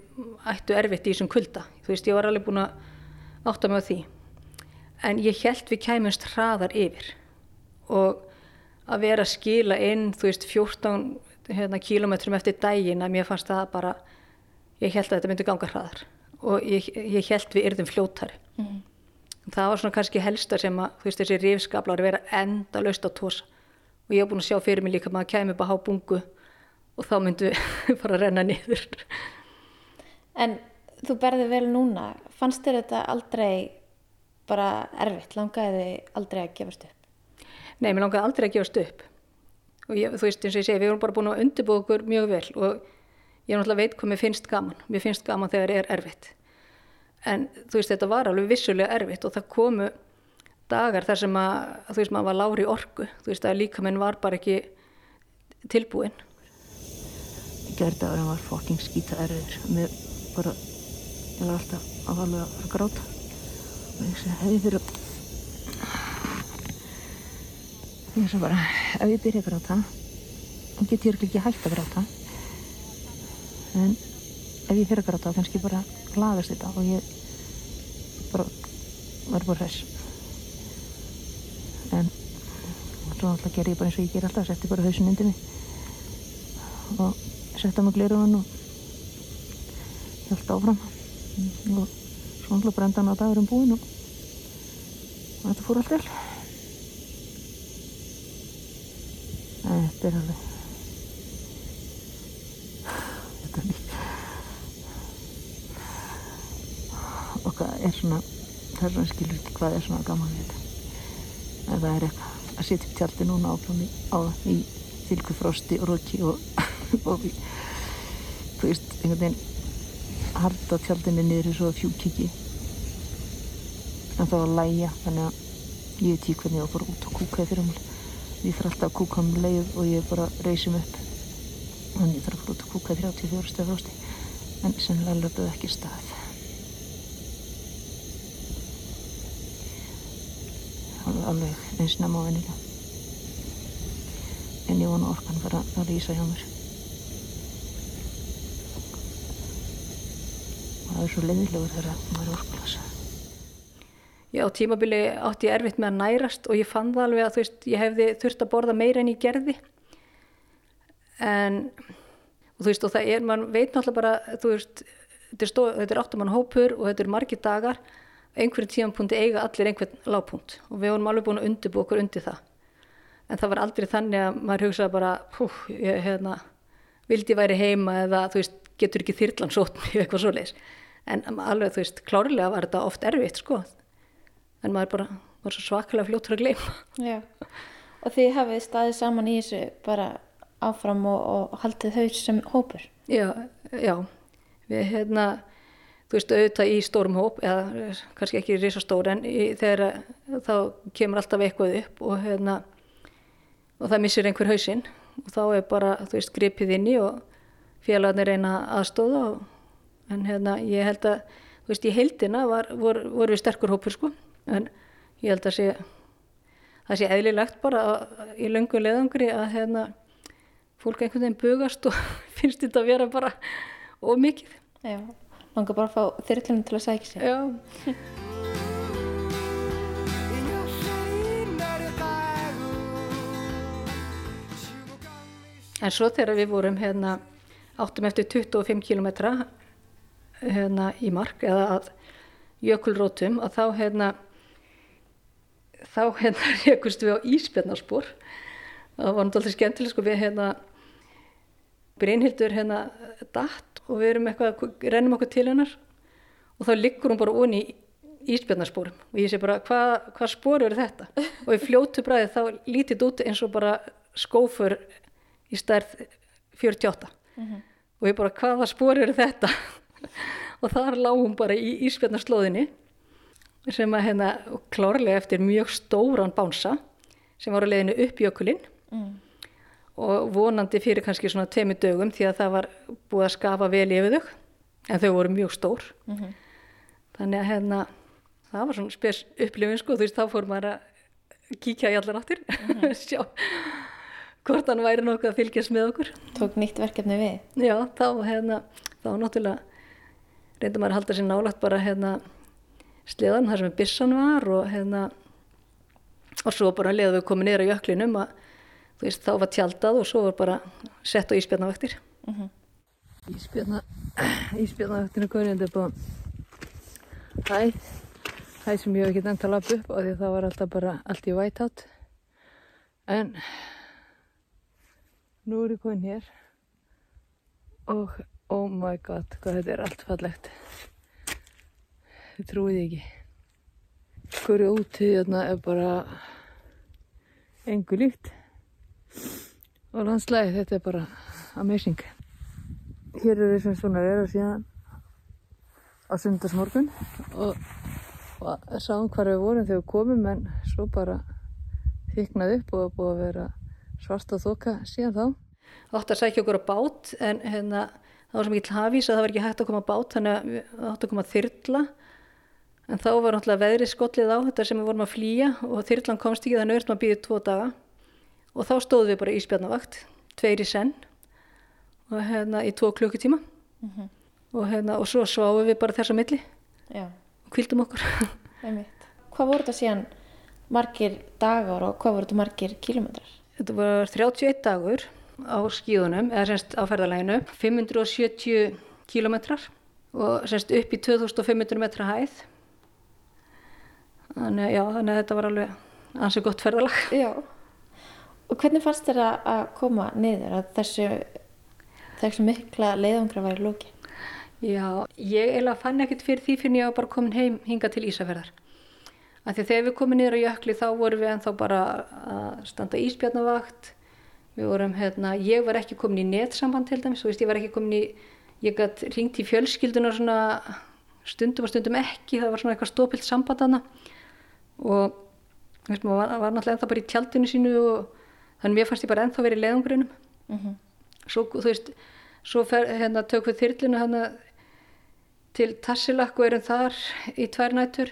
ættu erfitt í þessum kulda. Þú veist, ég var alveg búin að átta mig á því. En ég held við kæmumst hraðar yfir og að vera að skila inn, þú veist, 14 hérna, kílometrum eftir dægin að mér fannst það bara, ég held að þetta myndi ganga hraðar og ég, ég held við yrðum fljótari. Mhm. Það var svona kannski helsta sem að þú veist, þessi rifskablar vera enda laust á tósa og ég hef búin að sjá fyrir mig líka að maður upp að há bungu og þá myndu *laughs* bara að renna niður. En þú berði vel núna, fannst þér þetta aldrei bara erfitt, langaði þið aldrei að gefast upp? Nei, mér langaði aldrei að gefast upp og ég, þú veist eins og ég segi, við erum bara búin að undirbúa okkur mjög vel og ég náttúrulega veit hvað mér finnst gaman, mér finnst gaman þegar er erfitt en þú veist þetta var alveg vissulega erfitt og það komu dagar þar sem að þú veist maður var lári orku, þú veist að líka minn var bara ekki tilbúin Gerdagurinn var fokking skýta erfiður. Mér bara, ég var alltaf alveg að gráta. Og ég segi, hefði fyrir. Ég segi bara, ef ég byrja að gráta, þá get ég ekki hægt að gráta. En ef ég fyrir að gráta, þá kannski bara lagast þetta og ég bara verður bara hress. En svo alltaf ger ég bara eins og ég ger alltaf, setti bara hausin undir mig og setta mig gleruðan og held áfram og svo alltaf brendan á dagurum búinn og, þetta fór allt vel þetta er alveg þetta er líka og hvað er svona það svona skilur ekki hvað er svona gaman við þetta. Það er eitthvað að setja upp tjaldi núna áfram í, í þylku frosti og roki og, *laughs* og þú veist, einhvern veginn harda tjaldinni niður eins og fjúkiki. En þá að læja þannig að ég veit ekki hvernig ég á að fara út og kúka í fyrirmál ég þarf alltaf að kúka um leið og ég bara reysum upp. Þannig ég þarf að fara út og kúka í 34 stað frosti. En sennilega löpuð ekki stað alveg, eins nefn á vennilega en ég vona orkan fara að lýsa hjá mér. Og það er svo leiðilegur þegar maður er orkulasa. Já, tímabili átti ég erfitt með að nærast og ég fann það alveg að þú veist, ég hefði þurft að borða meira en ég gerði. En, og þú veist, og það er, mann veit náttúrulega bara, þú veist, þetta er, er áttumann hópur og þetta er margir dagar, einhverjum tímanpunti eiga allir einhvern lágpunkt og við vorum alveg búin að undirbú okkur undir það. En það var aldrei þannig að maður hugsaði bara, hú, ég, hérna, vildi ég væri heima eða, þú veist, getur ekki þyrlan sót mig *laughs* eitthvað svoleiðis. En alveg, þú veist, klárlega var þetta oft erfitt, sko en maður bara var svo svakalega fljóttur að gleyma. Já. Og þið hafið staðið saman í þessu bara áfram og, og haldið þau sem hópur? Já, já. Við hérna, þú veist, auðvitað í stórum hóp, eða kannski ekki risastór, en í, þegar þá kemur alltaf eitthvað upp og hérna, og það missir einhver hausinn. Og þá er bara, þú veist, gripið inni og félagarnir reyna aðstóða og, en hérna, ég held að, þú veist, í heildina var, vor, voru við sterkur hópur, sko. En ég held að sé það sé eðlilegt bara að, í löngu leðangri að hérna, fólk einhvern veginn bugast og *laughs* finnst þetta að vera bara ómikið. Já, langar bara að fá þyrlunum til að sækja sig. Já. En svo þegar við vorum hérna áttum eftir 25 kilometra hérna í mark eða að jökulrótum og þá hérna þá hérna *laughs* rekust við á íspjarnarspor það var náttúrulega skemmtileg sko við hérna Brynhildur hérna datt og við erum eitthvað, rennum okkur til hennar. Og þá liggur hún bara onni í íspjarnarsporum og ég sé bara hvað hva spor eru þetta? Og í fljótu bræði þá lítið út eins og bara skófur í stærð 48 og ég bara hvaða spor eru þetta? *laughs* Og þar lág hún bara í íspjarnarslóðinni sem að hérna klárlega eftir mjög stóran bánsa sem var á leiðinu upp jökulinn og vonandi fyrir kannski svona tveimu dögum því að það var búið að skafa vel yfir þau en þau voru mjög stór. Þannig að hérna það var svona spes upplifin sko þú veist þá fór maður að kíkja í allar áttir. *laughs* Sjá hvort hann væri nokkuð að fylgjast með okkur. Tók nýtt verkefni við. já þá hérna þá náttúrulega reyndum maður að halda sér nálagt bara hérna sleðan þar sem bissan var og hérna og svo bara leðum við komið á jöklinum að veist þá var tjaldað og svo var bara sett á íspjarnavaktir Ísbjörna, ísbjörnavöktinu komin upp á hæð, hæð sem ég hef ekki nefnt að lappa upp á því að það var alltaf bara allt í whiteout. En nú er ég komin hér og oh my god, hvað þetta er allt fallegt. Þið trúið ekki. Hverju úti þarna er bara engu líkt. Og landslæði, þetta er bara amazing. Hér er þessum svona að vera síðan á sundarsmorgun og, og sáum hvar við vorum þegar við komum en svo bara þyknaði upp og búið að vera svart og þoka síðan þá. átt að sækja okkur á bát en hérna, það var sem ekki hafís að það var ekki hægt að koma á bát þannig að við átt að koma að þyrla en þá var náttúrulega veðri skollið á þetta sem við vorum að flýja og þyrlan komst ekki þannig að við býðið tvo daga og þá stóðum við bara í spjarnavakt tveir í senn og hérna í tvo klukkutíma og hérna og svo sváum við bara þessa milli Já, og kvildum okkur. *laughs* Hvað voru þetta síðan margir dagar og hvað voru þetta margir kílómetrar? Þetta var 31 dagur á skíðunum, eða semst á ferðalæginu, 570 kílometrar og semst upp í 2500 metra hæð. Þannig, já, þannig að þetta var alveg ansið gott ferðalag. Já. Og hvernig fannst þér að- að koma niður að þessu, þessu mikla leiðangra væri lóki? Já, ég eiginlega fann ekkert fyrir því fyrir ég var bara komin heim hinga til Ísafjörðar. Af því að þegar við komum niður á jökli þá vorum við ennþá bara að standa íspjarnavakt. Við vorum, hérna, ég var ekki komin í netsamband til dæmis, þú veist, ég var ekki komin í, ég gætt ringt í fjölskylduna svona stundum og stundum ekki, það var svona eitthvað stópilt samband hana og veist, maður var, var náttúrulega ennþá bara í tjaldinu sínu og þannig mér fannst ég bara ennþá verið í leiðangrunum. Svo, þú veist, svo fer, hérna, tök við þyrluna hérna til Tassilak og erum þar í tvær nætur.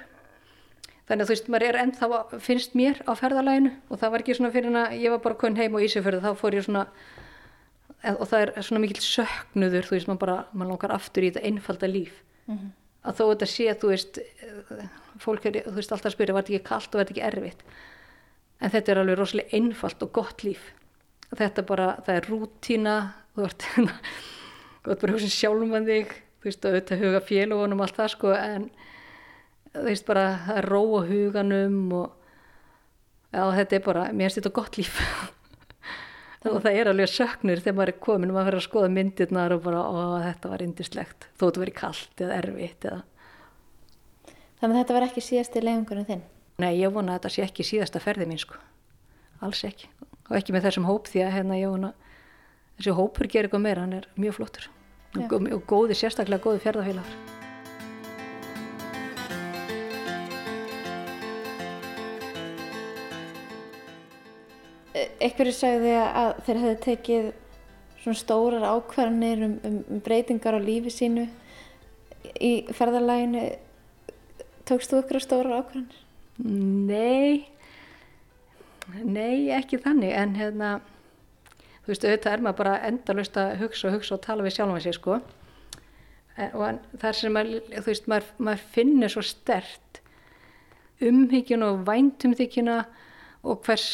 Þannig að þú veist, maður er ennþá að- finnst mér á ferðalæginu og það var ekki svona fyrir að ég var bara konn heim á Ísafjörðu þá fór ég svona og það er svona mikill söknuður þú veist, maður bara, maður langar aftur í þetta einfalda líf. Að þó þetta sé, þú veist eh, fólk er, þú veist, alltaf að spyrja var þetta ekki kalt og var þetta ekki erfitt en þetta er alveg rosalega einfalt og gott líf. Þetta bara, það er rútína þú ert þú ert bara hugsa sjálfum að þig þú veist, og auðvitað huga félagunum allt það sko, en þú veist bara, það er ró á huganum og já, þetta er bara, mér finnst þetta gott líf. Og það er alveg söknur þegar maður er komin og maður fyrir að skoða myndirnar og bara, ó, þetta var indislegt þó þetta verið kalt eða erfitt eða Þannig að þetta var ekki síðasti leiðangurinn þinn? Nei, ég vona að þetta sé ekki síðasta ferði mín sko. Alls ekki. Og ekki með þessum hóp því að hérna ég vona þessi hópur gerir eitthvað meira, hann er mjög flottur. Og, gó- og góði, sérstaklega góði fjörðafélagar. Ekkur sagði að þeir hefði tekið svona stórar ákvarðanir um, um, um breytingar á lífi sínu í ferðalæginu. Tókst þú ykkur stórar ákvarðanir? Nei, nei, ekki þannig, en hérna, þú veist, auðvitað er maður bara endalust að hugsa og hugsa og tala við sjálfum sig, sko. En, og þar sem maður, þú veist, maður, maður finnur svo stert umhyggjun og væntumþykjuna og hvers,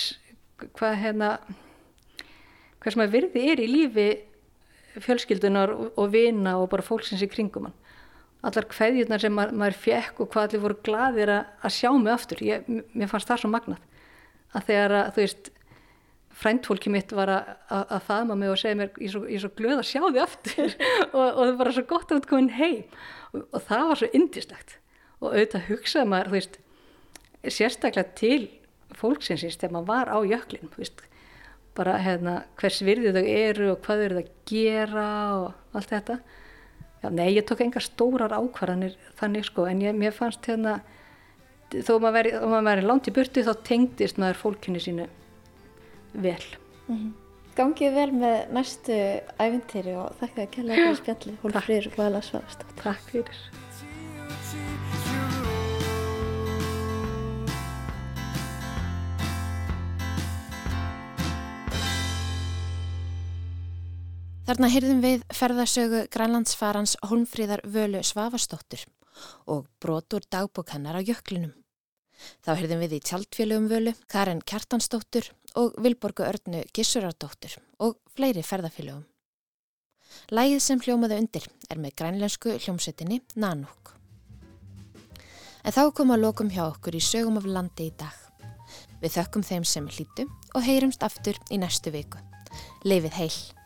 hvað hérna, hvers maður virði er í lífi fjölskyldunar og, og vina og bara fólksins í kringum hann. Allar kveðjurnar sem maður, maður fekk og hvað allir voru gladir að, að sjá mig aftur. Ég, mér fannst það svo magnað að þegar að þú veist fræntfólki mitt var að, að, að faðma mig og segja mér ég er svo, svo glöð að sjá þið aftur. *laughs* Og, og það var svo gott að komin heim. Og, og það var svo indislegt og auðvitað hugsaði maður veist, sérstaklega til fólksinsins þegar maður var á jöklin veist, bara hérna hvers virði þau eru og hvað eru það að gera og allt þetta nei, ég tók enga stórar ákvarðanir þannig sko, en ég, mér fannst hérna þó maður þó maður veri langt í burtu þá tengdist maður fólkinu sínu vel. Gangið vel með næstu æfintýri og þakka að kella fyrir spjalli Hólfrýr Vala Svavastótt Takk fyrir. Þarna heyrðum við ferðasögu grænlandsfarans Holmfríðar Völu Svavastóttur og brotur dagbók hennar á jöklinum. Þá heyrðum við í tjaldfélögum Völu, Karin Kjartansdóttur og Vilborgu Örnu Gissurardóttur og fleiri ferðafélögum. Lægið sem hljómaði undir er með grænlensku hljómsettinni Nanúk. En þá kom að lokum hjá okkur í sögum af landi í dag. Við þökkum þeim sem hlýtu og heyrumst aftur í næstu viku. Leifið heil!